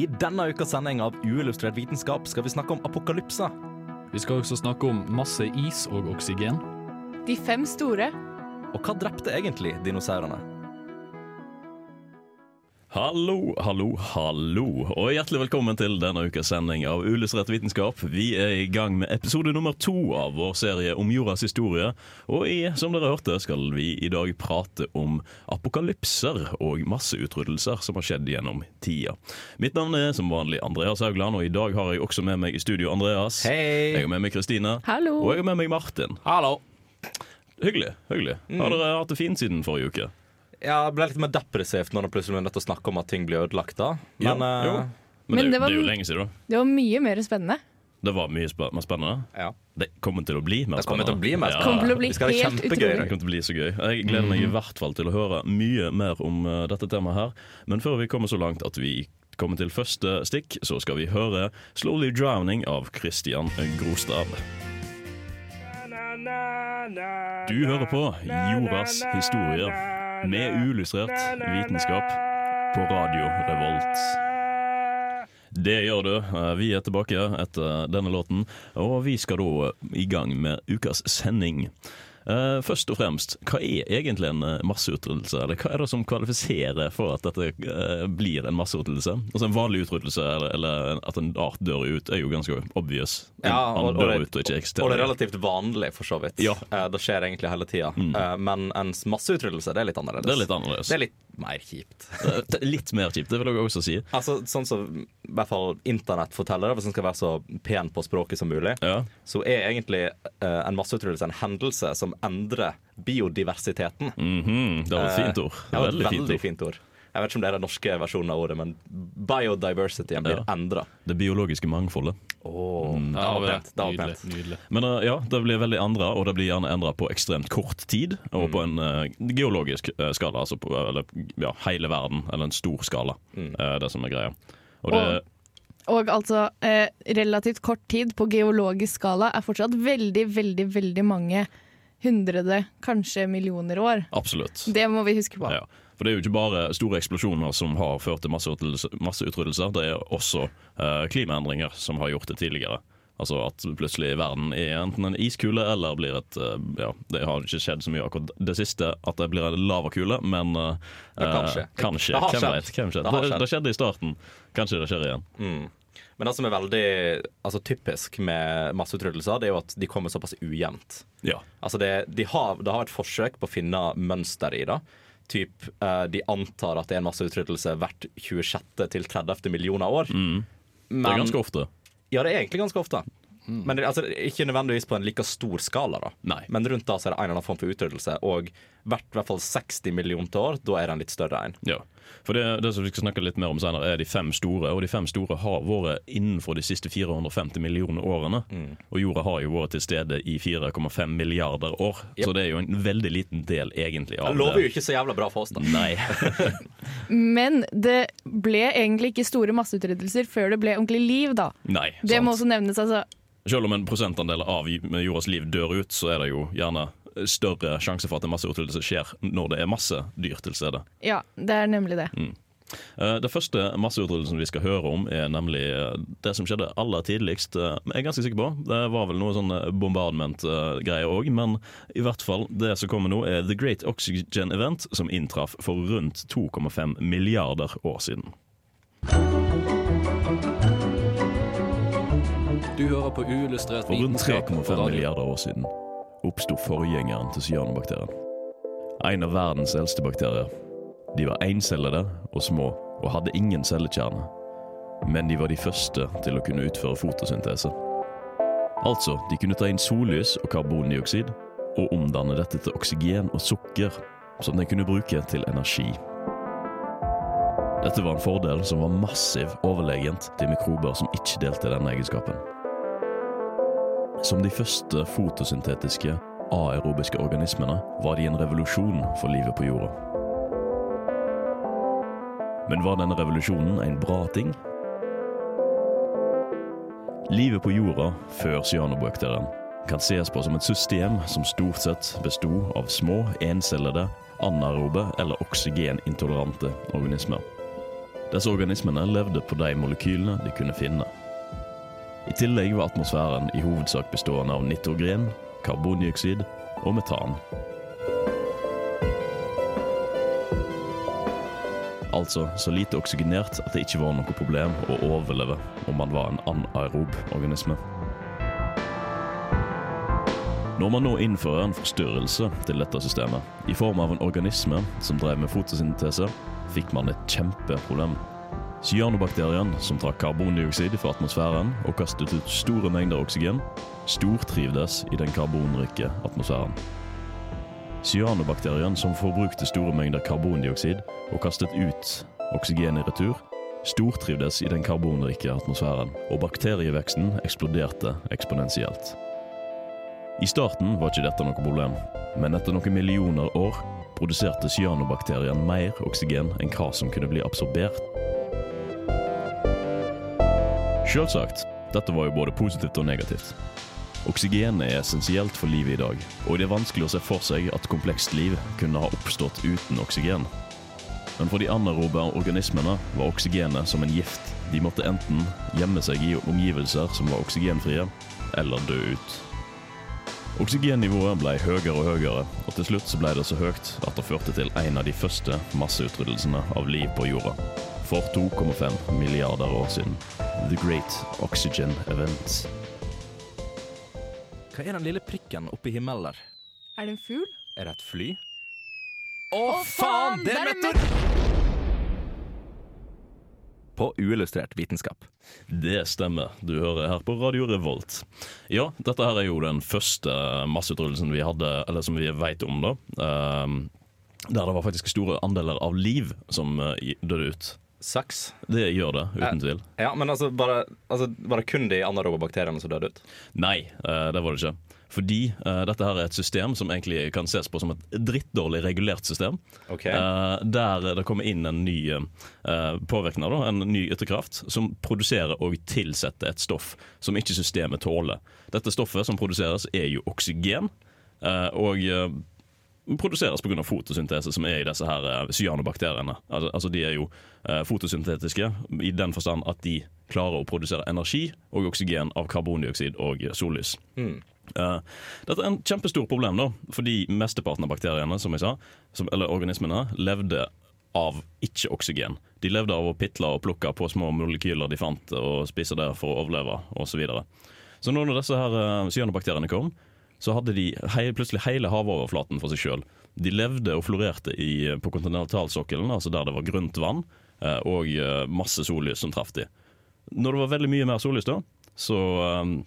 I denne ukas sending av Uillustrert vitenskap skal vi snakke om apokalypse. Vi skal også snakke om masse is og oksygen. De fem store. Og hva drepte egentlig dinosaurene? Hallo, hallo, hallo, og hjertelig velkommen til denne ukas sending av Uillustrert vitenskap. Vi er i gang med episode nummer to av vår serie om jordas historie. Og i, som dere hørte, skal vi i dag prate om apokalypser og masseutryddelser som har skjedd gjennom tida. Mitt navn er som vanlig Andreas Haugland, og i dag har jeg også med meg i studio Andreas. Hei! Jeg har med meg Kristine. Hallo. Og jeg har med meg Martin. Hallo! Hyggelig. hyggelig. Har dere hatt det fint siden forrige uke? Ja, det ble litt mer depressivt når det plutselig ble nødt til å snakke om at ting blir ødelagt. da Men eh, jo. Men, Men det, det var- det er jo lenge siden. Det var mye mer spennende. Det var mye sp mer spennende. ja. Det kommer til å bli mer Det spennende. bli mer spennende. Kommer til å bli Vi skal ha kjempegøy. Det kommer til å bli så gøy. Jeg gleder meg i hvert fall til å høre mye mer om uh, dette temaet her. Men før vi kommer så langt at vi kommer til første stikk, så skal vi høre 'Slowly Drowning' av Christian Grostad. Du hører på Jordas historie med uillustrert vitenskap på Radio Revolt. Det gjør du. Eh, Vi er tilbake etter denne låten, og vi skal da i gang med ukas sending. Eh, Først og fremst, hva er egentlig en eh, masseutryddelse? Eller hva er det som kvalifiserer for at dette eh, blir en masseutryddelse? Altså En vanlig utryddelse, eller, eller at en art dør ut, er jo ganske obvious. En, Ja, og, og, det, ut og og det er relativt vanlig, for så vidt. Ja. Det skjer egentlig hele tida. Eh, men en masseutryddelse, det er litt annerledes. Det er litt annerledes. Det er litt mer kjipt. Litt mer kjipt, det vil jeg også si. Altså, sånn som i hvert fall internett forteller, det, hvis en skal være så pen på språket som mulig, Ja. så er egentlig uh, en masseutryddelse en hendelse som endrer biodiversiteten. Mhm, Det var et fint ord. Ja, Veldig, veldig, fint ord. fint ord. Jeg vet ikke om det er den norske versjonen av ordet, men biodiversityen blir Ja. endra. Det biologiske mangfoldet. Oh, det Ja, var pent. Det var pent. nydelig. Men uh, ja, det blir veldig endra, og det blir gjerne endra på ekstremt kort tid. Og på en uh, geologisk uh, skala, altså på eller, ja, hele verden, eller en stor skala. Uh, det som er greia. Og det, Og altså, eh, relativt kort tid på geologisk skala er fortsatt veldig, veldig, veldig mange hundrede, kanskje millioner år. absolutt. Det må vi huske på. Ja. For det er jo ikke bare store eksplosjoner som har ført til masseutryddelser, det er også uh, klimaendringer som har gjort det tidligere. Altså at plutselig verden er enten en iskule eller blir et uh, Ja, det har ikke skjedd så mye akkurat det siste at det blir en lavakule, men uh, Det kan skje. Kanskje. Det har Hvem skjedd. vet? Hvem? Det har Det, det skjedde i starten. Kanskje det skjer igjen. Mm. Men det som er veldig altså, typisk med masseutryddelser, det er jo at de kommer såpass ujevnt. Ja. Altså det, de har, det har vært forsøk på å finne mønster i det. Typ, eh, de antar at det er en masseutryddelse hvert 26. til 30. millioner år. Mm. Det er ganske ofte. Ja, det er egentlig ganske ofte. Men det, altså, ikke nødvendigvis på en like stor skala. da Nei. Men rundt da så er det en eller annen form for utryddelse. Og hvert i hvert fall 60 millionte år, da er det en litt større en. Ja. For det, det som vi skal snakke litt mer om senere, er de fem store. Og de fem store har vært innenfor de siste 450 millioner årene. Og jorda har jo vært til stede i 4,5 milliarder år. Så det er jo en veldig liten del egentlig av Det lover jo ikke så jævla bra for oss, da. Nei. Men det ble egentlig ikke store masseutryddelser før det ble ordentlig liv, da. Nei Det må også nevnes, altså. Selv om en prosentandel av jordas liv dør ut, så er det jo gjerne større sjanse for at en masseutryddelse skjer når det er masse dyr til stede. Ja, det er nemlig det. Mm. Det første masseutryddelsen vi skal høre om, er nemlig eh, det som skjedde aller tidligst. eh, Jeg er ganske sikker på. Det var vel noe sånn bombardment-greier òg, men i hvert fall det som kommer nå, er The Great Oxygen Event, som inntraff for rundt 2,5 milliarder år siden. Du hører på uillustrert For rundt 3,5 milliarder år siden oppsto forgjengeren til cyanobakterien. En av verdens eldste bakterier. De var encellede og små og hadde ingen cellekjerne. Men de var de første til å kunne utføre fotosyntese. Altså, de kunne ta inn sollys og karbondioksid og omdanne dette til oksygen og sukker, som de kunne bruke til energi. Dette var en fordel som var massiv overlegent til mikrober som ikke delte denne egenskapen. Som de første fotosyntetiske aerobiske organismene var de en revolusjon for livet på jorda. Men var denne revolusjonen en bra ting? Livet på jorda før cyanobakterien kan ses på som et system som stort sett besto av små, encellede, anaerobe eller oksygenintolerante organismer. Disse organismene levde på de molekylene de kunne finne. I tillegg var atmosfæren i hovedsak bestående av nitrogen, karbondioksid og metan. Altså så lite oksygenert at det ikke var noe problem å overleve om man var en anaerob organisme. Når man nå innfører en forstyrrelse til dette systemet, i form av en organisme som drev med fotosyntese, fikk man et kjempeproblem. Cyanobakterien, som trakk karbondioksid fra atmosfæren og kastet ut store mengder oksygen, stortrivdes i den karbonrike atmosfæren. Cyanobakterien, som forbrukte store mengder karbondioksid og kastet ut oksygen i retur, stortrivdes i den karbonrike atmosfæren, og bakterieveksten eksploderte eksponentielt. I starten var ikke dette noe problem, men etter noen millioner år produserte cyanobakterien mer oksygen enn hva som kunne bli absorbert. Selvsagt, dette var jo både positivt og negativt. Oksygen er essensielt for livet i dag, og det er vanskelig å se for seg at komplekst liv kunne ha oppstått uten oksygen. Men for de anaerobe organismene var oksygenet som en gift. De måtte enten gjemme seg i omgivelser som var oksygenfrie, eller dø ut. Oksygennivået ble høyere og høyere, og til slutt ble det så høyt at det førte til en av de første masseutryddelsene av liv på jorda. For 2,5 milliarder år siden. The Great Oxygen Event. Hva er den lille prikken oppe i himmelen der? Er det en fugl? Er det et fly? Å, faen, det er en På uillustrert vitenskap. Det stemmer. Du hører her på Radio Revolt. Ja, dette her er jo den første masseutryddelsen vi hadde, eller som vi vet om, da. Um, der det var faktisk store andeler av liv som eh, døde ut. Saks. Det gjør det, uten tvil. Ja, men altså, bare, altså, var det kun de anaerobe bakteriene som døde ut? Nei, eh, det var det ikke. Fordi uh, dette her er et system som egentlig kan ses på som et drittdårlig regulert system. Ok. Uh, der det kommer inn en ny uh, påvirkning, en ny ytterkraft, som produserer og tilsetter et stoff som ikke systemet tåler. Dette stoffet som produseres, er jo oksygen. og produseres pga. fotosyntese, som er i disse her eh, cyanobakteriene. Altså, altså De er jo eh, fotosyntetiske i den forstand at de klarer å produsere energi og oksygen av karbondioksid og sollys. Eh, dette er en kjempestor problem, da, fordi mesteparten av bakteriene, som jeg sa, som, eller organismene, levde av ikke-oksygen. De levde av å pitle og plukke på små molekyler de fant, og spise det for å overleve, osv. Så, videre. så når disse her uh, cyanobakteriene kom, så hadde de hei, plutselig hele havoverflaten for seg sjøl. De levde og florerte i, på kontinentalsokkelen, altså der det var grunt vann, eh, og eh, masse sollys som traff de. Når det var veldig mye mer sollys, da, så um,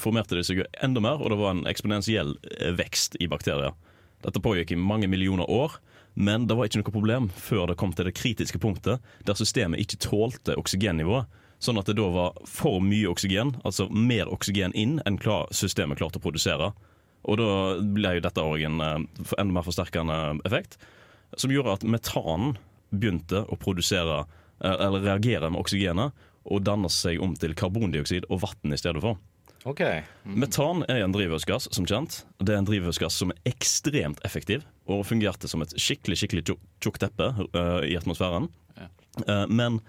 formerte de seg enda mer, og det var en eksponentiell vekst i bakterier. Dette pågikk i mange millioner år, men det var ikke noe problem før det kom til det kritiske punktet der systemet ikke tålte oksygennivået. Sånn at det da var for mye oksygen, altså mer oksygen inn enn klar, systemet klarte å produsere. Og da ble jo dette òg en eh, enda mer forsterkende effekt, som gjorde at metanen begynte å produsere, eh, eller reagere med oksygenet, og danne seg om til karbondioksid og vann i stedet for. Ok. Metan er en drivhusgass, som kjent. Det er en drivhusgass som er ekstremt effektiv, og fungerte som et skikkelig skikkelig tjukt teppe uh, i atmosfæren. Eh, men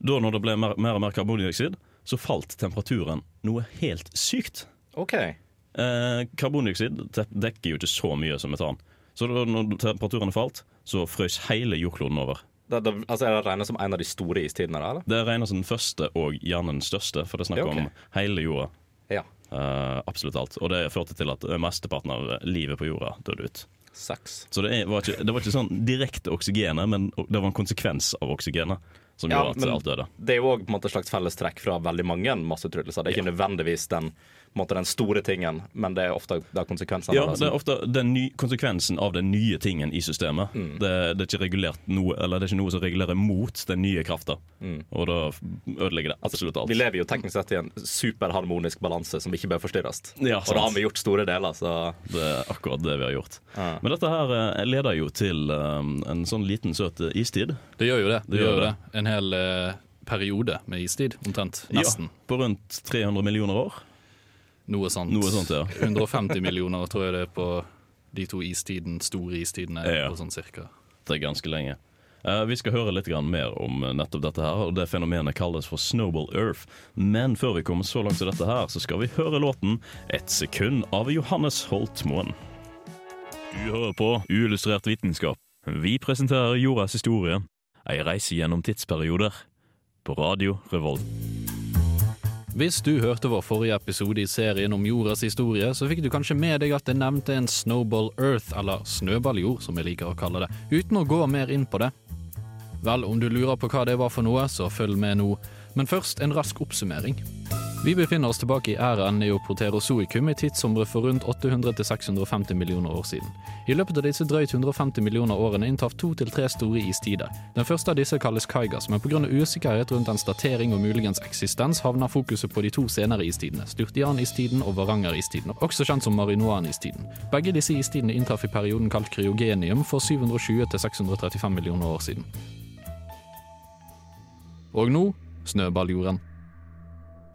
da når det ble mer, mer og mer karbondioksid, så falt temperaturen noe helt sykt. Ok. Eh, karbondioksid dekker jo ikke så mye som metan. Så da når temperaturen falt, så frøs hele jordkloden over. Det, det, altså, er det regnet som en av de store istidene? da, eller? Det regna som den første og gjerne den største, for det er snakk okay. om hele jorda. Ja. Eh, absolutt alt. Og det førte til at mesteparten av livet på jorda døde ut. Seks. Så det, er, var ikke, det var ikke sånn direkte oksygenet, men det var en konsekvens av oksygenet som Ja, gjorde at men- alt døde. Det er jo òg et slags fellestrekk fra veldig mange masseutryddelser. Det er ikke nødvendigvis den, måte, den store tingen, men det er ofte det er konsekvensene. Ja, det er ofte den ny, konsekvensen av den nye tingen i systemet. Mm. Det, det, er ikke noe, eller det er ikke noe som regulerer mot den nye krafta. Mm. Og da ødelegger det absolutt alt. Vi lever jo teknisk sett i en superharmonisk balanse som ikke bør forstyrres. Ja, Og da har vi gjort store deler, så Det er akkurat det vi har gjort. Ja. Men dette her eh, leder jo til um, en sånn liten søt eh, istid. Det gjør jo det. Det gjør det. En hel uh, periode med istid, omtrent. Nesten. Ja, på rundt 300 millioner år. Noe sånt. Noe sånt, ja. 150 millioner tror jeg det er på de to istiden, store istidene. Ja. På sånn cirka. Det er ganske lenge. Uh, Vi skal høre litt grann mer om eh, nettopp dette her, og det fenomenet kalles for Snowball Earth. Men før vi kommer så langt til dette her, så skal vi høre låten 'Et sekund' av Johannes Holtmoen. Du hører på Uillustrert vitenskap. Vi presenterer jordas historie, ei reise gjennom tidsperioder, på Radio Revolt. Hvis du hørte vår forrige episode i serien om jordas historie, så fikk du kanskje med deg at det nevnte en snowball earth, eller snøballjord som jeg liker å kalle det, uten å gå mer inn på det. Vel, om du lurer på hva det var for noe, så følg med nå. Men først en rask oppsummering. Vi befinner oss tilbake i æraen neoproterozoikum i tidsområdet for rundt 800-650 millioner år siden. I løpet av disse drøyt 150 millioner årene inntraff to til tre store istider. Den første av disse kalles Kaigas, men pga. usikkerhet rundt dens datering og muligens eksistens havner fokuset på de to senere istidene, Sturtian-istiden og Varanger-istiden, også kjent som Marinoan-istiden. Begge disse istidene inntraff i perioden kalt kryogenium for 720-635 millioner år siden. Og nå snøballjorden.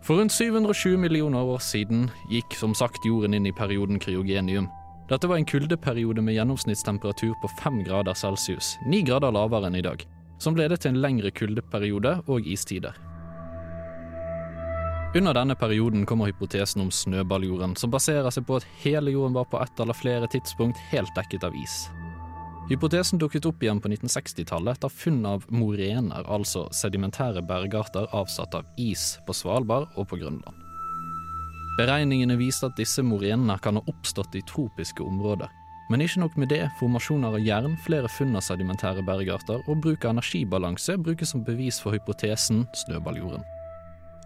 For rundt 720 millioner år siden gikk som sagt jorden inn i perioden kryogenium. Dette var en kuldeperiode med gjennomsnittstemperatur på 5 grader celsius, 9 grader lavere enn i dag, som ledet til en lengre kuldeperiode og istider. Under denne perioden kommer hypotesen om snøballjorden, som baserer seg på at hele jorden var på ett eller flere tidspunkt helt dekket av is. Hypotesen dukket opp igjen på 1960-tallet etter funn av morener, altså sedimentære bergarter avsatt av is på Svalbard og på Grønland. Beregningene viste at disse morenene kan ha oppstått i tropiske områder. Men ikke nok med det, formasjoner av jern, flere funn av sedimentære bergarter og bruk av energibalanse brukes som bevis for hypotesen snøballjorden.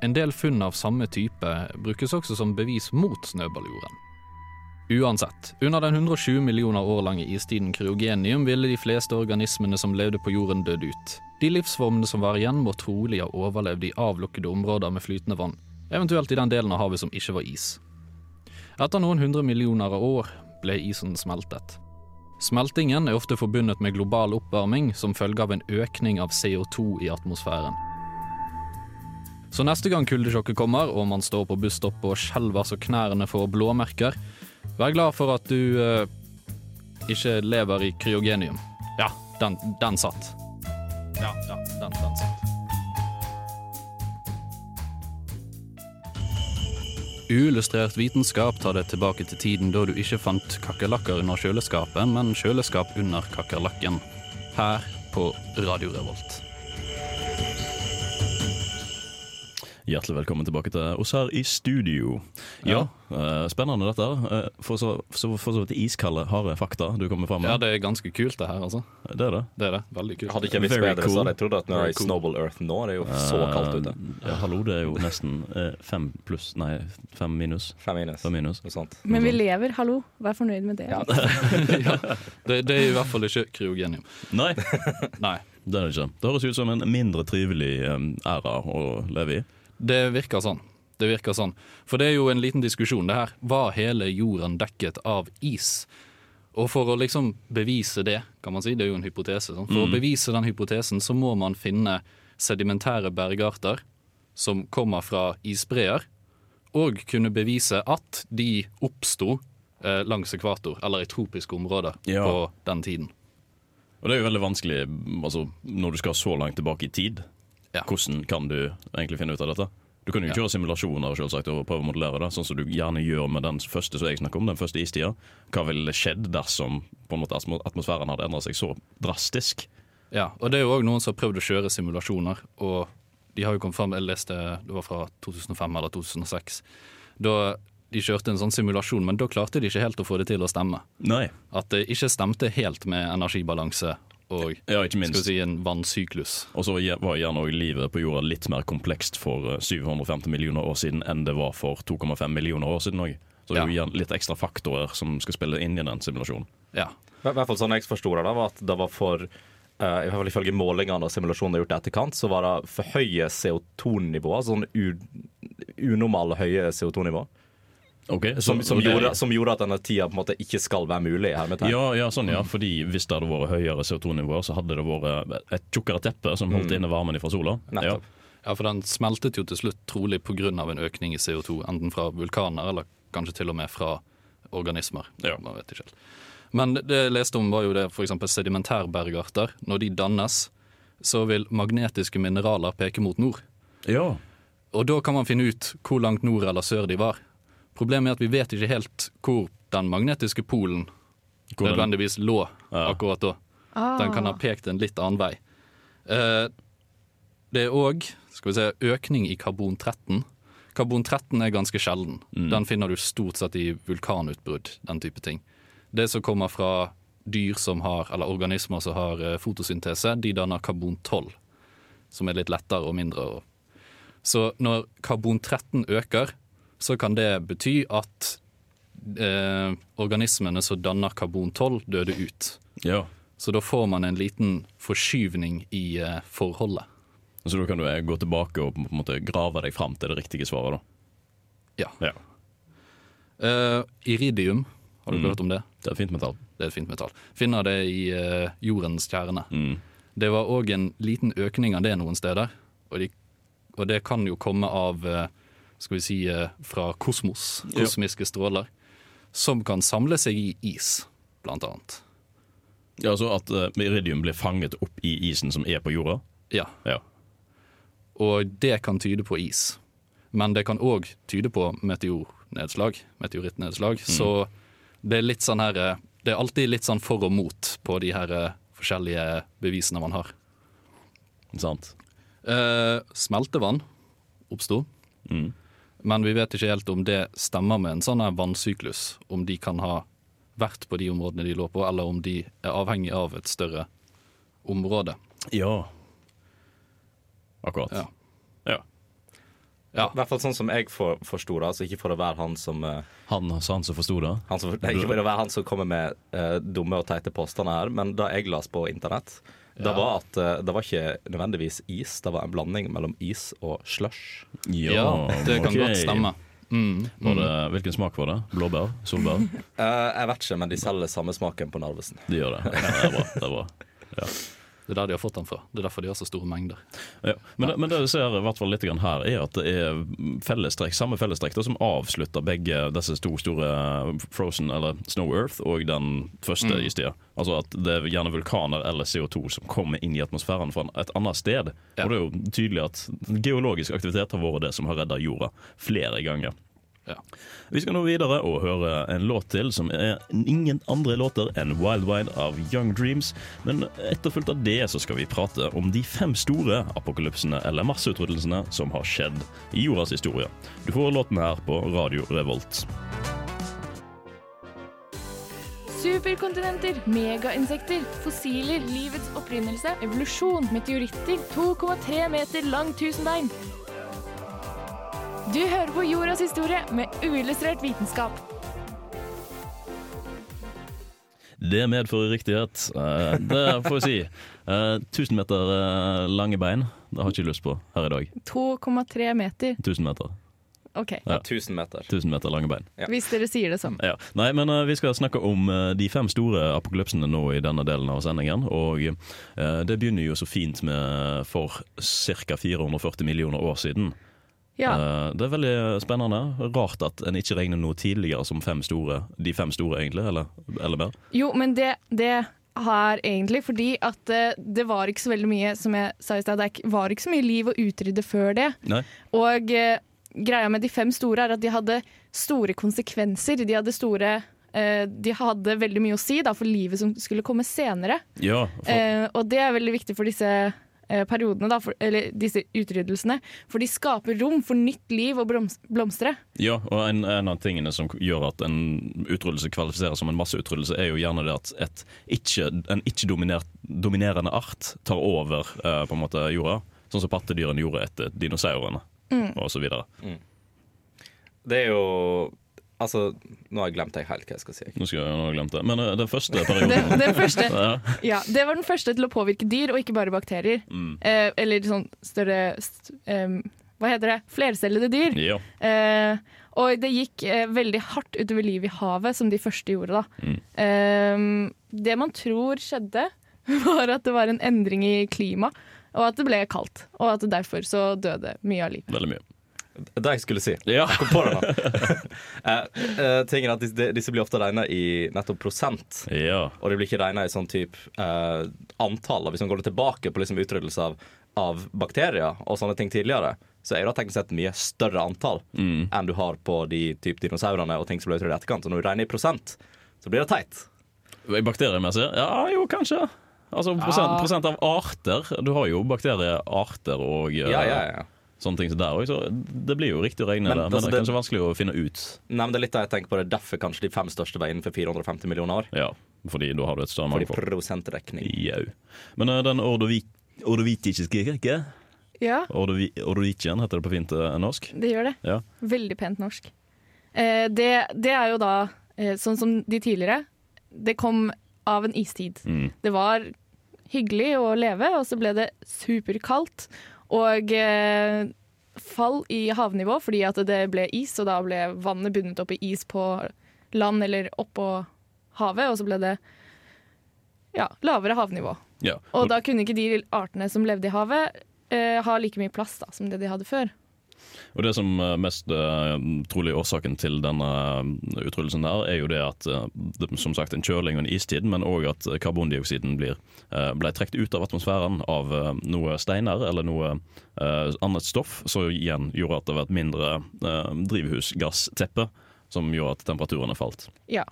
En del funn av samme type brukes også som bevis mot snøballjorden. Uansett, under den 120 millioner år lange istiden kryogenium ville de fleste organismene som levde på jorden dødd ut. De livsformene som var igjen må trolig ha overlevd i avlukkede områder med flytende vann, eventuelt i den delen av havet som ikke var is. Etter noen hundre millioner av år ble isen smeltet. Smeltingen er ofte forbundet med global oppvarming som følge av en økning av CO2 i atmosfæren. Så neste gang kuldesjokket kommer, og man står på busstopp og skjelver så knærne får blåmerker, vær glad for at du eh, ikke lever i kryogenium. Ja, den, den satt. Ja, ja, den, den satt. Uillustrert vitenskap tar deg tilbake til tiden da du ikke fant kakerlakker under kjøleskapet, men kjøleskap under kakerlakken. Her på Radio Revolt. Hjertelig velkommen tilbake til oss her i studio. Ja, eh, Spennende dette. Eh, For så, så, for så vidt iskalde, harde fakta du kommer fram med. Ja, det er ganske kult det her, altså. det er det. Det er det. Veldig kult. Hadde ikke visst Very bedre, så hadde jeg trodd at nå er i cool. Snowball Earth nå. Det er jo så kaldt ute. Eh, Ja, hallo, det er jo nesten eh, fem pluss Nei, fem minus. Fem minus. Fem minus. Men vi lever, hallo. Vær fornøyd med det. Ja. Det, det er i hvert fall ikke kryogenium. Nei, Nei. det er det ikke. Det høres ut som en mindre trivelig eh, æra å leve i. Det virker sånn. Det virker sånn. For det er jo en liten diskusjon, det her. Var hele jorden dekket av is? Og for å liksom bevise det, kan man si, det er jo en hypotese, sånn. for å bevise den hypotesen så må man finne sedimentære bergarter som kommer fra isbreer, og kunne bevise at de oppsto eh, langs ekvator, eller i tropiske områder, Ja. på den tiden. Og det er jo veldig vanskelig altså, når du skal så langt tilbake i tid. Ja. Hvordan kan du egentlig finne ut av dette? Du kan jo kjøre simulasjoner selvsagt, og prøve å modellere det, sånn som du gjerne gjør med den første som jeg snakker om, den første istida. Hva ville skjedd dersom måte atmosfæren hadde endret seg så drastisk? Ja, og det er jo òg noen som har prøvd å kjøre simulasjoner, og de har jo kommet frem Jeg leste det var fra 2005 eller 2006. Da de kjørte en sånn simulasjon, men da klarte de ikke helt å få det til å stemme. Nei. At det ikke stemte helt med energibalanse og Ja, ikke skal vi minst. si en vannsyklus. Og så var gjerne også livet på jorda litt mer komplekst for eh, 750 millioner år siden enn det var for 2,5 millioner år siden òg. Så det er jo litt ekstra faktorer som skal spille inn i den simulasjonen. Ja. I hvert fall sånn jeg forsto det, da, var at det var for uh, i hvert fall Ifølge målingene og simulasjonene gjort i etterkant, så var det for høye CO2-nivåer. Sånn unormale høye CO2-nivå. Ok, så- Som, som, gjorde, som gjorde at denne tida på en måte ikke skal være mulig. Her med tegn. Ja, ja, sånn ja, fordi hvis det hadde vært høyere CO2-nivåer, så hadde det vært et tjukkere teppe som holdt inne varmen fra sola. Ja. Ja, for den smeltet jo til slutt trolig pga. en økning i CO2, enten fra vulkaner eller kanskje til og med fra organismer. Ja. Man vet ikke helt. Men det jeg leste om, var jo det f.eks. sedimentærbergarter. Når de dannes, så vil magnetiske mineraler peke mot nord. Ja. Og da kan man finne ut hvor langt nord eller sør de var. Problemet er at vi vet ikke helt hvor den magnetiske polen Hvor den- nødvendigvis lå Ja. akkurat da. Ah. Den kan ha pekt en litt annen vei. Eh, det er òg si, økning i karbon-13. Karbon-13 er ganske sjelden. Den finner du stort sett i vulkanutbrudd, den type ting. Det som kommer fra dyr som har, eller organismer som har eh, fotosyntese, de danner karbon-12, som er litt lettere og mindre. Så når karbon-13 øker, så kan det bety at eh, organismene som danner karbon-12, døde ut. ja. Så da får man en liten forskyvning i eh, forholdet. Så da kan du eh, gå tilbake og på en måte grave deg fram til det riktige svaret, da. Ja. Ja. Eh, iridium, har du Mm. hørt om det? Det er fint metall. Det er et fint metall. Finner det i eh, jordens kjerne. Mm. Det var òg en liten økning av det noen steder. Og, de, og det kan jo komme av eh, skal vi si eh, fra kosmos, kosmiske stråler, som kan samle seg i is, blant annet. Ja, altså at eh, iridium blir fanget opp i isen som er på jorda? Ja, Ja. og det kan tyde på is. Men det kan òg tyde på meteornedslag, meteorittnedslag. Så det er litt sånn her eh, Det er alltid litt sånn for og mot på de her eh, forskjellige bevisene man har. Sant? Eh, smeltevann oppsto, Mm. Men vi vet ikke helt om det stemmer med en sånn vannsyklus. Om de kan ha vært på de områdene de lå på, eller om de er avhengig av et større område. Ja. Akkurat. Ja. Ja. Ja. I hvert fall sånn som jeg for, forsto det. Altså ikke for å være han som, uh, Han, sa han som forsto det? han som nei, Ikke for å være han som kommer med uh, dumme og teite påstander her, men det jeg las på internett, det var at eh, det var ikke nødvendigvis is, det var en blanding mellom is og slush. Ja, det kan okay. godt stemme. Mm, Var mm. det, hvilken smak var det? Blåbær? Solbær? uh, jeg vet ikke, men de selger samme smaken på Narvesen. De gjør det. Ja, det er bra. Det er bra. Det er der de har fått den fra. Det er derfor de har så store mengder. Ja. Men, det, men det vi ser i hvert fall litt grann her, er at det er fellestrekk, samme fellestrekk da, som avslutter begge disse to store Frozen, eller Snow Earth, og den første Mm. istida. Altså at det er gjerne vulkaner eller CO2 som kommer inn i atmosfæren fra et annet sted. Ja. Og det er jo tydelig at geologisk aktivitet har vært det som har redda jorda flere ganger. Ja. Vi skal nå videre og høre en låt til som er ingen andre låter enn Wild Wide av Young Dreams. Men etterfulgt av det så skal vi prate om de fem store apokalypsene eller masseutryddelsene som har skjedd i jordas historie. Du får låten her på Radio Revolt. Superkontinenter, megainsekter, fossiler, livets opprinnelse, evolusjon, meteoritter, 2,3 meter lang tusenbein. Du hører på jordas historie med uillustrert vitenskap. Det medfører riktighet. Eh, Det får vi si. Eh, 1000 meter eh, lange bein. Det har jeg ikke lyst på her i dag. 2,3 meter. 1000 meter. OK, Ja. 1000 meter. 1000 meter lange bein. Ja. hvis dere sier det sånn. Ja. Nei, men uh, vi skal snakke om uh, de fem store apokalypsene nå i denne delen av sendingen. Og uh, det begynner jo så fint med for ca. 440 millioner år siden. Ja. Eh, det er veldig spennende. Rart at en ikke regner noe tidligere som fem store, de fem store, egentlig, eller, eller mer. Jo, men det, det her, egentlig fordi at eh, det var ikke så veldig mye, som jeg sa i stad, det var ikke så mye liv å utrydde før det. Nei? Og eh, greia med de fem store er at de hadde store konsekvenser. De hadde store De hadde veldig mye å si da, for livet som skulle komme senere. Ja, for, og det er veldig viktig for disse periodene, da, for, eller disse utryddelsene. For de skaper rom for nytt liv og blomstre. ja og en, en av tingene som gjør at en utryddelse kvalifiserer som en masseutryddelse, er jo gjerne det at et ikke, en ikke-dominerende art tar over eh, på en måte jorda. Sånn som pattedyrene gjorde etter dinosaurene, og så videre. Det er jo Altså, nå har jeg glemt helt hva jeg skal si. Nå skal jeg nå har jeg glemt det. Men uh, den første Den, perioden den første, ja. ja, det var den første til å påvirke dyr, og ikke bare bakterier. Mm. Eh, eller sånn større st um, Hva heter det? Flercellede dyr. ja. Eh, og det gikk eh, veldig hardt utover livet i havet, som de første gjorde. da. Mm. Det man tror skjedde, var at det var en endring i klima, og at det ble kaldt. Og at derfor så døde mye av livet. Veldig mye. Det jeg skulle si. Ja. Jeg kom på det nå. uh, tingen er at disse, disse blir ofte regna i nettopp prosent. ja. Og de blir ikke regna i sånn type uh, antall. Hvis man går tilbake på liksom utryddelse av, av bakterier og sånne ting tidligere, så er det teknisk sett mye større antall enn du har på de type dinosaurene og ting som ble utryddet i etterkant. Og når du regner i prosent, så blir det teit. Bakteriemessig? Ja, jo, kanskje. Altså prosent, prosent av arter. Du har jo bakteriearter og uh, Ja, ja, ja. Sånne ting som der òg, så det blir jo riktig å regne Men, det. Men altså, det er det- kanskje vanskelig å finne ut. Nei, men det er litt det jeg tenker på. Det er derfor kanskje de fem største veiene for 450 millioner år. Ja, fordi da har du et større Fordi mangfold. prosentrekning. Jau. Men uh, den ordovi ordovitiske ikke? Ja, Ordovi Ordovitien heter det på fint eh, norsk. det gjør det. Ja. Veldig pent norsk. Eh, det, det er jo da eh, sånn som de tidligere. Det kom av en istid. Mm. Det var hyggelig å leve, og så ble det superkaldt. Og eh, fall i havnivå fordi at det ble is, og da ble vannet bundet opp i is på land eller oppå havet, og så ble det ja, lavere havnivå. Ja. Og da kunne ikke de artene som levde i havet, eh, ha like mye plass da, som det de hadde før. Og det som er mest eh, trolig årsaken til denne eh, utryddelsen der, er jo det at eh, det, som sagt en kjøling og en istid, men òg at karbondioksiden blir, eh, ble trukket ut av atmosfæren av eh, noe steiner eller noe eh, annet stoff, som igjen gjorde at det var et mindre eh, drivhusgassteppe, som gjorde at temperaturene falt. Ja.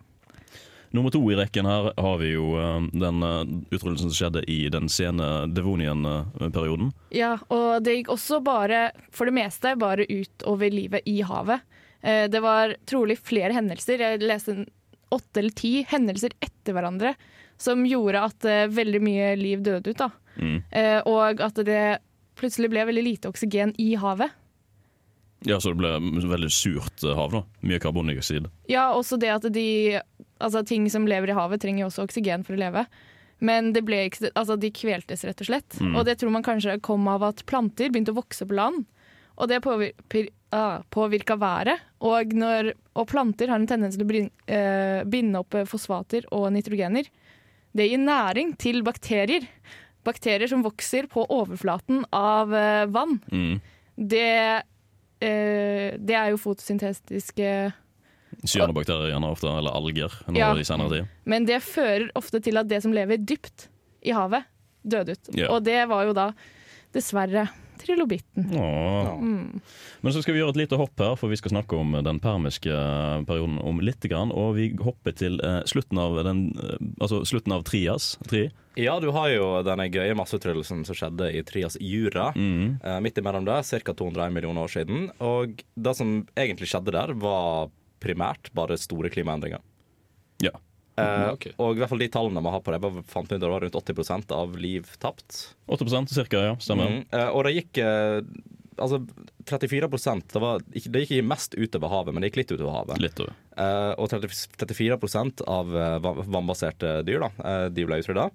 Nummer to i rekken her har vi jo eh, den eh, utryddelsen som skjedde i den sene Devonian-perioden. Ja, og det gikk også bare, for det meste, bare utover livet i havet. Eh, Det var trolig flere hendelser. Jeg leste åtte eller ti hendelser etter hverandre som gjorde at veldig mye liv døde ut. da. Mm. Og at det plutselig ble veldig lite oksygen i havet. Ja, så det ble veldig surt hav, da. Mye karbondioksid. Ja, også det at de Altså, ting som lever i havet, trenger jo også oksygen for å leve. Men det ble altså, de kveltes, rett og slett. Mm. Og det tror man kanskje kom av at planter begynte å vokse på land. Og det påvirka, ah, påvirka været. Og, når, og planter har en tendens til å brin, eh, binde opp fosfater og nitrogener. Det gir næring til bakterier. Bakterier som vokser på overflaten av eh, vann. Mm. Det, eh, det er jo fotosyntetiske Cyanobakterier gjerne ofte, eller alger, Ja. i senere tid. Men det fører ofte til at det som lever dypt i havet, døde ut. Ja. Og det var jo da dessverre trilobitten. Mm. Men så skal vi gjøre et lite hopp her, for vi skal snakke om den permiske perioden om litt. Grann, og vi hopper til eh, slutten av den eh, Altså slutten av Trias. Tri. Ja, du har jo denne gøye masseutryddelsen som skjedde i Trias Jura. Mm. Eh, midt imellom det, ca. 201 millioner år siden. Og det som egentlig skjedde der, var primært bare store klimaendringer. Ja. Eh, okay. Og i hvert fall de tallene vi har på det, var- fant ut det var rundt 80% av liv tapt. 80% cirka, ja. Stemmer. Mm. Eh, og det gikk eh, Altså 34 det, var, det gikk ikke mest utover havet, men det gikk litt utover havet. Litt over. Eh, og 30, 34% av eh, vannbaserte dyr da, eh, de ble utrydda.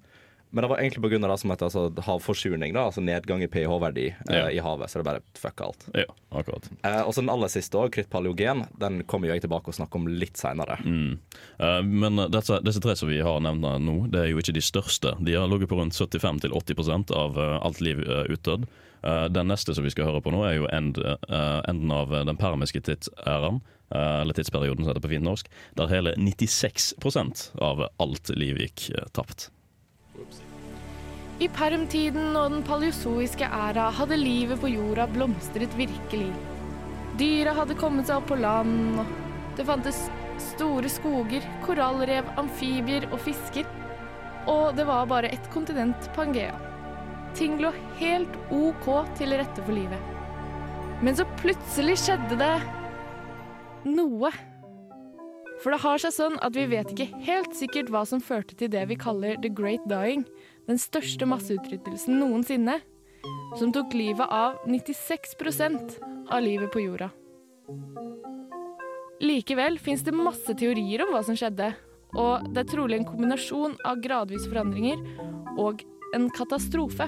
Men det var egentlig pga. det som heter altså, havforsuring, da, altså nedgang i pH-verdi ja. uh, i havet. Så det bare fucka alt. Ja, akkurat. Uh, og så den aller siste òg, kryttpaleogen. Den kommer jeg tilbake og snakker om litt seinere. Mm. Uh, men disse, disse tre som vi har nevnt nå, det er jo ikke de største. De har ligget på rundt 75-80% av eh, alt liv utdødd. Eh, den neste som vi skal høre på nå, er jo end, eh, enden av den permiske tidsæraen, eh, eller tidsperioden som heter på fint norsk, der hele 96% av alt liv gikk eh, tapt. I permtiden og den paleozoiske æra hadde livet på jorda blomstret virkelig. Dyra hadde kommet seg opp på land, og det fantes store skoger, korallrev, amfibier og fisker. Og det var bare ett kontinent, Pangea. Ting lå helt OK til rette for livet. Men så plutselig skjedde det noe. For det har seg sånn at vi vet ikke helt sikkert hva som førte til det vi kaller the great dying, den største masseutryddelsen noensinne, som tok livet av 96% av livet på jorda. Likevel fins det masse teorier om hva som skjedde, og det er trolig en kombinasjon av gradvise forandringer og en katastrofe.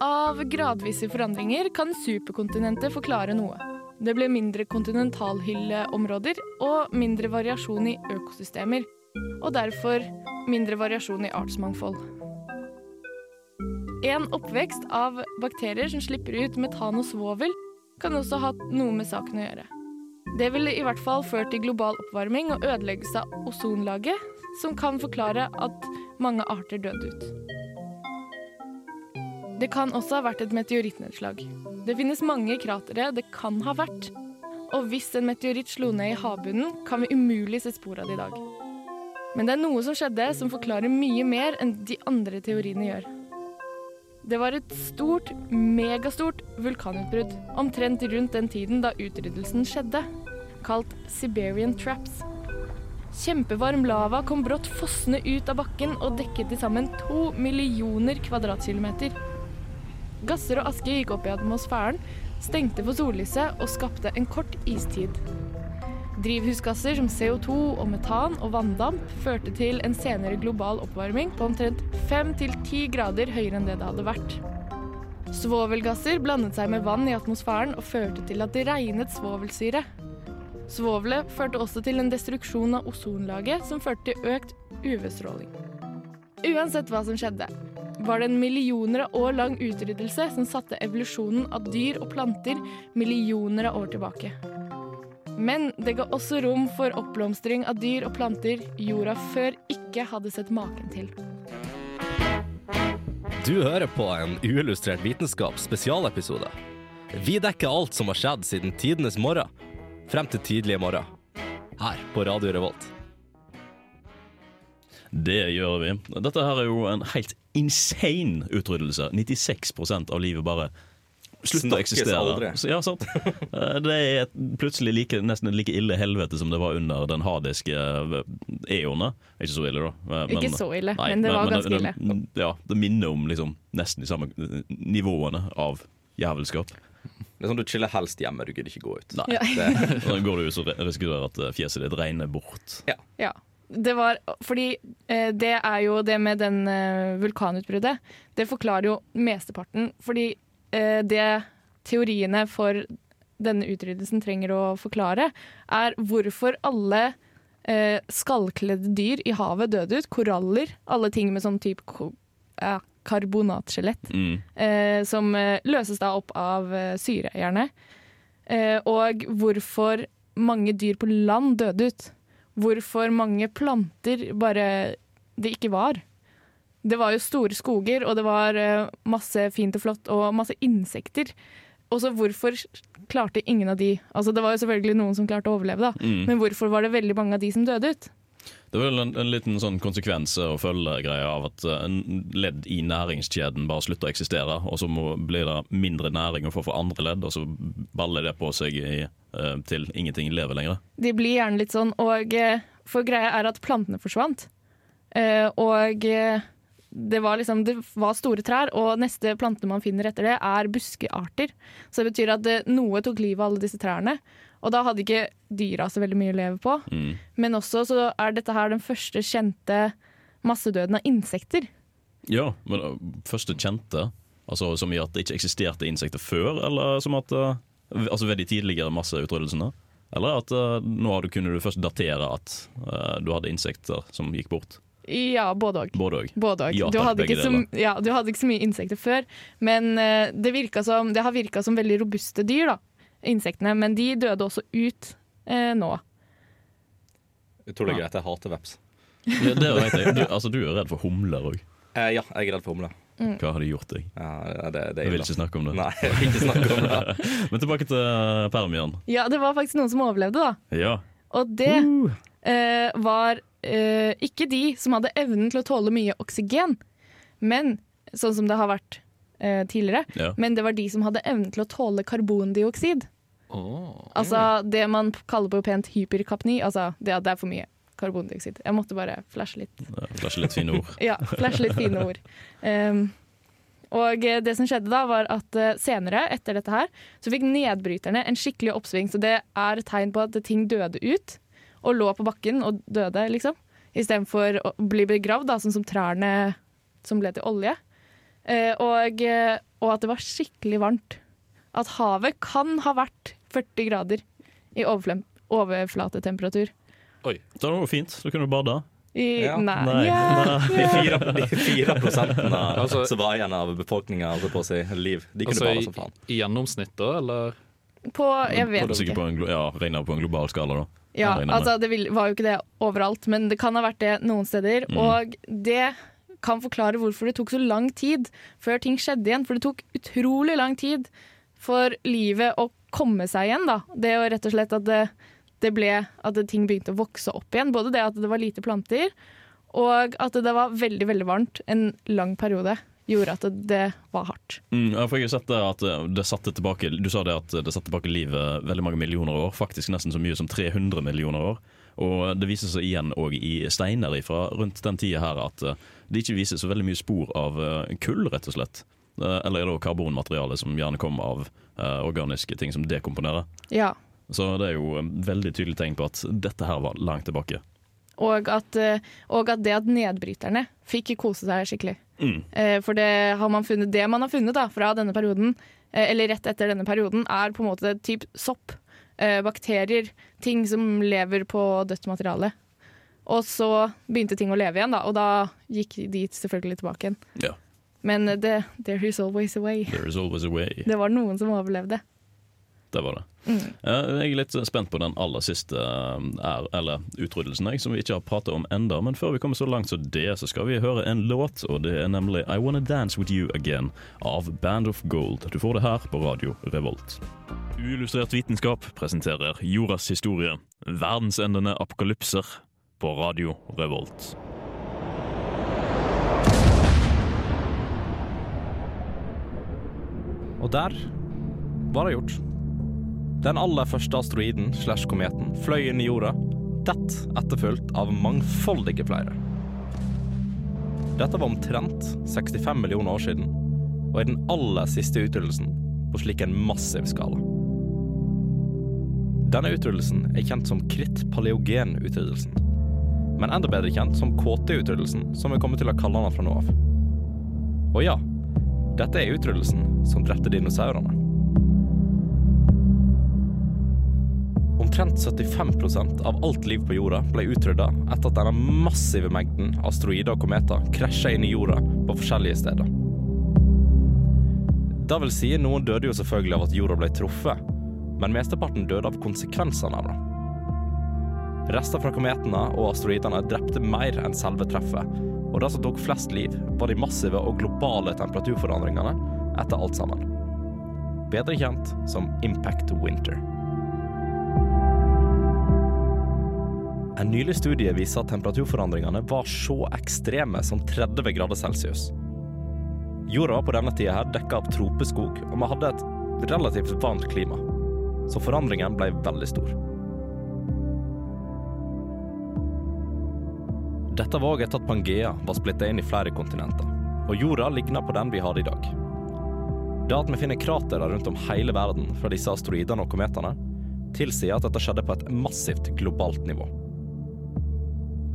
Av gradvise forandringer kan superkontinentet forklare noe. Det ble mindre kontinentalhylleområder og mindre variasjon i økosystemer, og derfor mindre variasjon i artsmangfold. En oppvekst av bakterier som slipper ut metan og svovel, kan også ha noe med saken å gjøre. Det ville i hvert fall ført til global oppvarming og ødeleggelse av ozonlaget, som kan forklare at mange arter døde ut. Det kan også ha vært et meteorittnedslag. Det finnes mange kratere det kan ha vært. Og hvis en meteoritt slo ned i havbunnen, kan vi umulig se spor av det i dag. Men det er noe som skjedde som forklarer mye mer enn de andre teoriene gjør. Det var et stort, megastort vulkanutbrudd omtrent rundt den tiden da utryddelsen skjedde, kalt Siberian Traps. Kjempevarm lava kom brått fossende ut av bakken og dekket til sammen to millioner kvadratkilometer. Gasser og aske gikk opp i atmosfæren, stengte for sollyset og skapte en kort istid. Drivhusgasser som CO2 og metan og vanndamp førte til en senere global oppvarming på omtrent 5-10 grader høyere enn det det hadde vært. Svovelgasser blandet seg med vann i atmosfæren og førte til at det regnet svovelsyre. Svovelet førte også til en destruksjon av ozonlaget, som førte til økt UV-stråling. Uansett hva som skjedde, var det en millioner av år lang utryddelse som satte evolusjonen av dyr og planter millioner av år tilbake. Men det ga også rom for oppblomstring av dyr og planter jorda før ikke hadde sett maken til. Du hører på en uillustrert vitenskap spesialepisode. Vi dekker alt som har skjedd siden tidenes morgen, frem til tidlige morgen. Her på Radio Revolt. Det gjør vi. Dette her er jo en helt insane utryddelse. 96% av livet bare slutter å eksistere. aldri. Så, ja, sant. Eh, Det er plutselig like, nesten like ille helvete som det var under den hadiske eh, eonet. Ikke så ille, da. Men- Ikke så ille, Nei, men det var ganske ille. det- Ja, det minner om liksom, nesten de samme eh, nivåene av jævelskap. Det er sånn Du chiller helst hjemme, du gidder ikke gå ut. Nei. Ja. Det, Da går du ut og risikerer at eh, fjeset ditt regner bort. Ja. Ja. Det var fordi eh, det er jo det med den eh, vulkanutbruddet. Det forklarer jo mesteparten. Fordi eh, det teoriene for denne utryddelsen trenger å forklare, er hvorfor alle skallkledde dyr i havet døde ut. Koraller. Alle ting med sånn type karbonatskjelett. Mm. eh, som løses da opp av syre, gjerne. Eh, og hvorfor mange dyr på land døde ut. Hvorfor mange planter bare det ikke var. Det var jo store skoger, og det var eh, masse fint og flott, og masse insekter. Og så hvorfor klarte ingen av de Altså Det var jo selvfølgelig noen som klarte å overleve, da. Mm. Men hvorfor var det veldig mange av de som døde ut? Det vel en, en liten sånn konsekvens å følge greie av at eh, ledd i næringskjeden bare slutter å eksistere, og så må, blir det mindre næring å få for andre ledd, og så baller det på seg i, eh, til ingenting lever lenger. De blir gjerne litt sånn, og eh, for greia er at plantene forsvant. Og det var liksom Det var store trær, og neste plante man finner etter det, er buskearter. Så det betyr at noe tok livet av alle disse trærne. Og da hadde ikke dyra så veldig mye å leve på. Mm. Men også så er dette her den første kjente massedøden av insekter. Ja, men eh, første kjente, altså som i at det ikke eksisterte insekter før, eller som at eh, Altså ved de tidligere masseutryddelsene? Eller at eh, nå kunne du først datere at du hadde insekter som gikk bort? Ja, både òg. Ja, Du, ja, du hadde ikke så mye insekter før, men det, som, det har virka som veldig robuste dyr, da, insektene. Men de døde også ut eh, nå. Utrolig greit. Jeg hater veps. Det, det vet jeg. Du, altså, du er redd for humler òg. Eh, ja, jeg er redd for humler. Hva har de gjort deg? Ja, det, det Jeg er vil ikke snakke om det. Nei, jeg vil ikke snakke om det. Men tilbake til permien. Permian. Ja, det var faktisk noen som overlevde, da. Ja. Og det eh, var eh, ikke de som hadde evnen til å tåle mye oksygen, men sånn som det har vært eh, tidligere. ja. Men det var de som hadde evnen til å tåle karbondioksid. Altså det man kaller på pent hyperkapni. Altså det at det er for mye karbondioksid. Jeg måtte bare flashe litt. Flashe litt fine ord. Ja, flashe litt fine ord. Um, og eh, det som skjedde da, var at eh, senere, etter dette her, så fikk nedbryterne en skikkelig oppsving. Så det er tegn på at ting døde ut, og lå på bakken og døde, liksom. Istedenfor å bli begravd, da, sånn som trærne som ble til olje. Eh, og, eh, og at det var skikkelig varmt. At havet kan ha vært 40 grader i overflem- overflatetemperatur. Det var noe fint. Da kunne du bade. I, Ja. nei, Nei. Yeah. De fire, de fire prosentene Altså- som var igjen av befolkninga holdt på å si liv, de kunne Altså bade som faen. i gjennomsnitt, da, eller? På Jeg vet ikke. på en, ja, regner på en global skala, da. Ja, altså Det vil, var jo ikke det overalt, men det kan ha vært det noen steder. Mm. Og det kan forklare hvorfor det tok så lang tid før ting skjedde igjen. For det tok utrolig lang tid for livet å komme seg igjen. da. Det å rett og slett at det, det ble at ting begynte å vokse opp igjen. Både det at det var lite planter, og at det var veldig veldig varmt en lang periode. Gjorde at det, var hardt. Mm, jeg har sett at det satte tilbake Du sa det at det satte tilbake livet veldig mange millioner år. Faktisk nesten så mye som 300 millioner år. Og det viser seg igjen òg i steiner fra rundt den tida her at det ikke viser så veldig mye spor av eh, kull, rett og slett. Eh, Eller er det karbonmateriale som gjerne kommer av eh, organiske ting som dekomponerer. Ja. Så det er jo veldig tydelig tegn på at dette her var langt tilbake. Og at, og at det at nedbryterne fikk kose seg skikkelig. Mm. For det, har man funnet, det man har funnet da, fra denne perioden, eller rett etter denne perioden, er på en måte typ sopp, bakterier, ting som lever på dødt materiale. Og så begynte ting å leve igjen, da, og da gikk de selvfølgelig tilbake igjen. Ja. Men eh, det, there is always a way. There is always a way. Det var noen som overlevde. Det var det. Mm. Jeg er litt spent på den aller siste eh, er, eller utryddelsen, jeg, som vi ikke har pratet om enda. Men før vi kommer så langt som det, så skal vi høre en låt, og det er nemlig I Wanna Dance With You Again av Band of Gold. Du får det her på Radio Revolt. Uillustrert vitenskap presenterer jordas historie. Verdensendende apokalypser på Radio Revolt. Og der var det gjort. Den aller første asteroiden slash kometen fløy inn i jorda, tett etterfulgt av mangfoldige flere. Dette var omtrent 65 millioner år siden, og er den aller siste utryddelsen på slik en massiv skala. Denne utryddelsen er kjent som kritt-paleogen-utryddelsen, men enda bedre kjent som KT-utryddelsen, som vi kommer til å kalle den fra nå av. Og ja, dette er utryddelsen som drepte dinosaurene. Omtrent 75% av alt liv på jorda ble utrydda etter at denne massive mengden asteroider og kometer krasja inn i jorda på forskjellige steder. Det vil si, noen døde jo selvfølgelig av at jorda ble truffet, men mesteparten døde av konsekvensene av det. Rester fra kometene og asteroidene drepte mer enn selve treffet, og det som tok flest liv, var de massive og globale temperaturforandringene etter alt sammen. Bedre kjent som impact winter. En nylig studie viser at temperaturforandringene var så ekstreme som 30 grader celsius. Jorda var på denne tida her dekka av tropeskog, og vi hadde et relativt varmt klima. Så forandringen ble veldig stor. Dette var òg etter at Pangea var splitta inn i flere kontinenter, og jorda ligna på den vi har i dag. Det at vi finner kratere rundt om hele verden fra disse asteroidene og kometene, tilsier at dette skjedde på et massivt globalt nivå.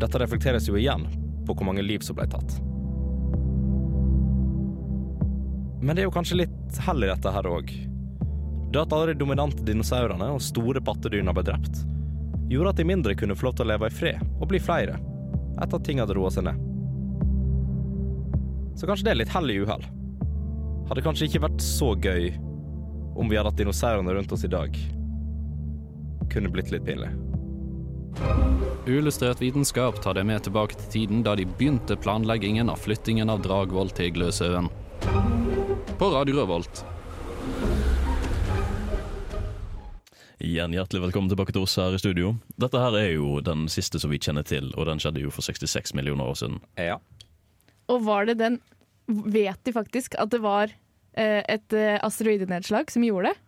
Dette reflekteres jo igjen på hvor mange liv som ble tatt. Men det er jo kanskje litt hell i dette her òg. Det at alle de dominante dinosaurene og store pattedyrene ble drept, gjorde at de mindre kunne få lov til å leve i fred og bli flere, etter at ting hadde roa seg ned. Så kanskje det er litt hell i uhell. Hadde kanskje ikke vært så gøy om vi hadde hatt dinosaurene rundt oss i dag. Kunne blitt litt pinlig. Uillustrert vitenskap tar deg med tilbake til tiden da de begynte planleggingen av flyttingen av Dragvoll til Gløshaugen. På Radio Revolt. Igjen hjertelig velkommen tilbake til oss her i studio. Dette her er jo den siste som vi kjenner til, og den skjedde jo for 66 millioner år siden. Ja. Og var det den Vet de faktisk at det var eh, et eh, asteroidenedslag som gjorde det?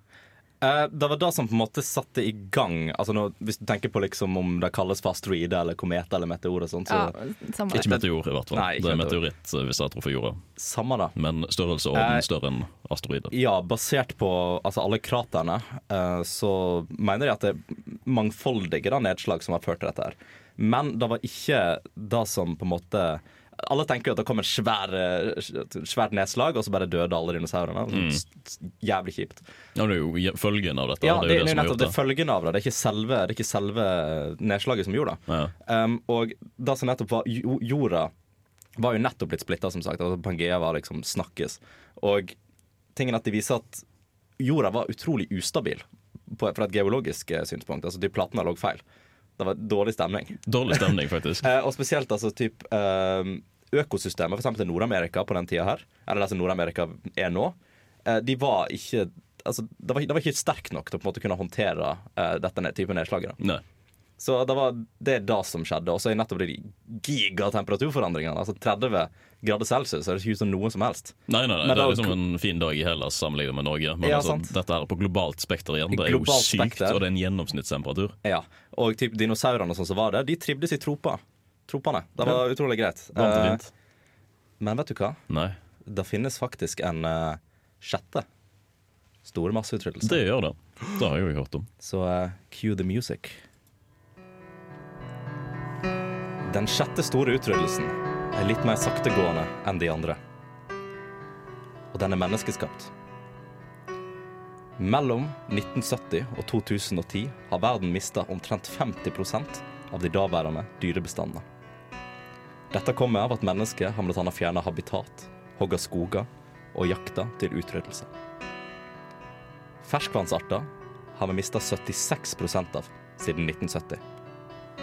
Eh, det var det som på en måte satte i gang altså nå, Hvis du tenker på liksom om det kalles for asteroide eller komet eller meteor og sånt, så Ja, Ikke meteor, i hvert fall. Nei, det er meteor. meteoritt eh, hvis jeg tror for jorda. samme da. Men størrelse og Eh, orden større enn asteroider. Ja, basert på altså, alle kraterne, eh, så mener de at det er mangfoldige da, nedslag som har ført til dette. her. Men det var ikke det som på en måte Alle tenker jo at det kom et svær, eh, svært nedslag, og så bare døde alle dinosaurene. Mm. Jævlig kjipt. Ja, det er jo følgen av dette. Ja, det det, er jo det, nettopp det er følgende av det. Det er ikke selve, det er ikke selve nedslaget som gjorde det. Ja. Um, og det som nettopp var jorda var jo nettopp blitt splitta, som sagt. Altså Pangea var liksom snakkes. Og tingen at de viser at jorda var utrolig ustabil på, fra et geologisk eh, synspunkt. Altså de platene lå feil. Det var dårlig stemning. Dårlig stemning, faktisk. Eh, og spesielt altså typ eh, økosystemet, f.eks. til Nord-Amerika på den tida her, eller det som Nord-Amerika er nå, eh, de var ikke Altså, det var, det var ikke sterkt nok til å på en måte kunne håndtere uh, dette type nedslaget. da. Nei. Så det var det er det som skjedde. Og så er nettopp de gigatemperaturforandringene. Altså 30 grader celsius det ikke ut som noe som helst. Nei, nei, nei, det, det er liksom en fin dag i Hellas sammenlignet med Norge. Men Ja, altså, dette er på globalt spekter igjen. Det er jo sykt, spekter. og det er en gjennomsnittstemperatur. Ja. Og typ dinosaurene og sånn som var der, de trivdes i tropa. Tropene. Det var utrolig greit. Eh, men vet du hva? Nei, Det finnes faktisk en uh, sjette store masseutryddelse. det gjør det. Det har jeg jo hørt om. Så uh, cue the music. Den sjette store utryddelsen er litt mer saktegående enn de andre. Og den er menneskeskapt. Mellom 1970 og 2010 har verden mista omtrent 50% av de daværende dyrebestandene. Dette kommer av at mennesket har bl.a. fjerna habitat, hogga skoger og jakta til utryddelse. Ferskvannsarter har vi mista 76 av siden 1970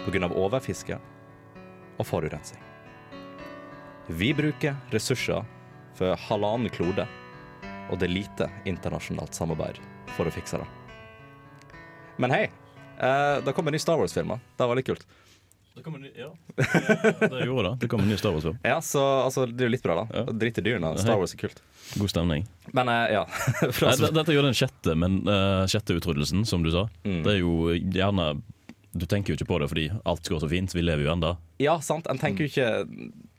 pga. overfiske og forurensning. Vi bruker ressurser for halvannen klode, og det er lite internasjonalt samarbeid for å fikse det. Men hei, eh, det kommer en ny Star Wars-film. Det var litt kult. Det ny, ja. det gjorde det. Det kom en ny Star Wars-film. Ja, så altså, Det er jo litt bra, da. Ja. Drit i dyrene. Star Wars er kult. God stemning. Men eh, ja. Nei, dette er jo den sjette, men uh, sjette utryddelsen, som du sa. Mm. Det er jo gjerne Du tenker jo ikke på det fordi alt går så fint. Vi lever jo enda. ja, sant. En tenker jo ikke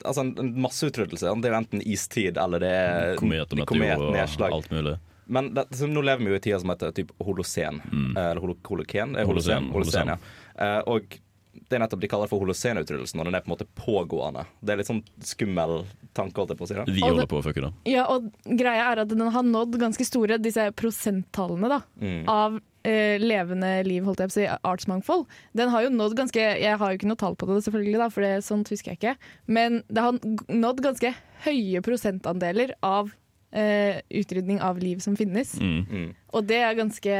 Altså, en, en masseutryddelse. Det er jo enten istid eller det er Komet og meteor og nedslag. alt mulig. Men det, så nå lever vi jo i tida som heter typ holocen. Mm. Eller holo, holoken? Eh, Holocen, Holocen, holocen. ja. Eh, og det er nettopp de kaller for holocenutryddelsen, og den er på en måte pågående. Det er litt sånn skummel tanke, holdt jeg på å si. det. Vi holder på å fucke det. Ja, og greia er at den har nådd ganske store, disse prosenttallene da, Mm. av eh, levende liv, holdt jeg på å si, artsmangfold. Den har jo nådd ganske, jeg har jo ikke noe tall på det selvfølgelig da, for det, sånt husker jeg ikke, men det har nådd ganske høye prosentandeler av eh, utrydning av liv som finnes. Mm. Mm. Og det er ganske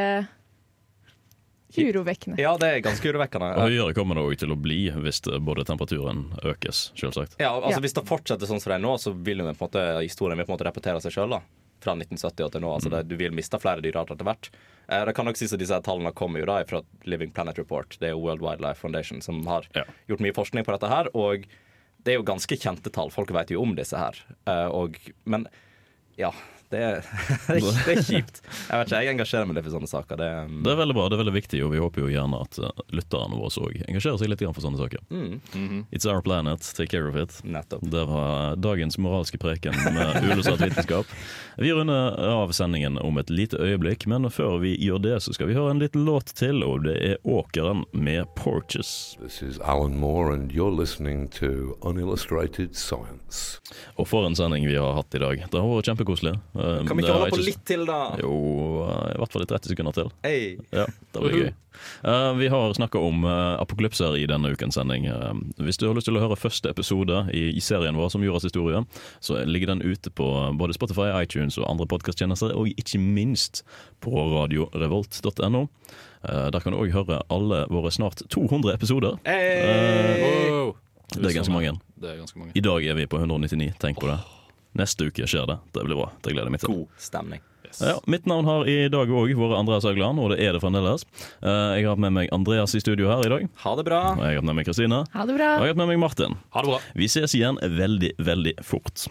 urovekkende. Ja, det er ganske urovekkende. Og høyere kommer det òg til å bli hvis både temperaturen økes, selvsagt. Ja, altså Ja. Hvis det fortsetter sånn som det er nå, så vil jo på en måte, historien vil på en måte repetere seg sjøl. Fra 1970 og til nå. Altså det, du vil miste flere dyrearter etter hvert. Eh, det kan nok sies at Disse tallene kommer jo da fra Living Planet Report. Det er jo World Wildlife Foundation som har Ja. gjort mye forskning på dette her. Og det er jo ganske kjente tall. Folk vet jo om disse her. Eh, og, men ja, det er, det er kjipt. Jeg vet ikke, jeg engasjerer meg litt i sånne saker. Det, Det er veldig bra, det er veldig viktig, og vi håper jo gjerne at uh, lytterne våre òg engasjerer seg litt for sånne saker. mm, It's our planet, take care of it. nettopp. Det var dagens moralske preken med uillustrert vitenskap. Vi runder av sendingen om et lite øyeblikk, men før vi gjør det, så skal vi høre en liten låt til, og det er Åkeren med Porches. This is Alan Moore, and you're listening to Unillustrated Science. Og for en sending vi har hatt i dag. Det har vært kjempekoselig. Eh, Kan vi ikke holde på litt til, da? Jo, eh, i hvert fall i 30 sekunder til. Hey. Ja, det blir gøy. Eh, vi har snakka om apoklypser apokalypser i denne ukens sending. Eh, hvis du har lyst til å høre første episode i, i serien vår som Jordas historie, så ligger den ute på både Spotify, iTunes og andre podkasttjenester, og ikke minst på radiorevolt.no. Eh, der kan du òg høre alle våre snart 200 episoder. Hey. Wow. Det er ganske mange. Det er ganske mange. I dag er vi på 199, tenk på det. Neste uke skjer det. Det blir bra. Det gleder jeg meg til. God stemning. Ja, mitt navn har i dag òg vært Andreas Haugland, og det er det fremdeles. Eh, Jeg har hatt med meg Andreas i studio her i dag. Ha det bra. Og jeg har hatt med meg Kristine. Ha det bra! Og jeg har hatt med meg Martin. Ha det bra. Vi ses igjen veldig, veldig fort.